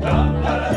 Dum,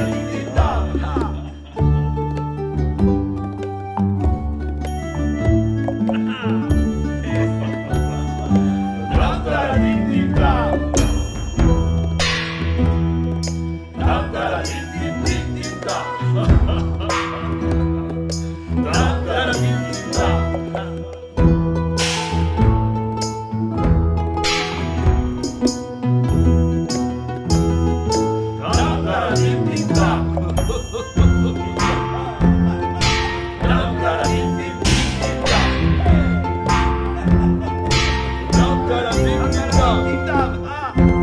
Doktor Abdul Firdaus.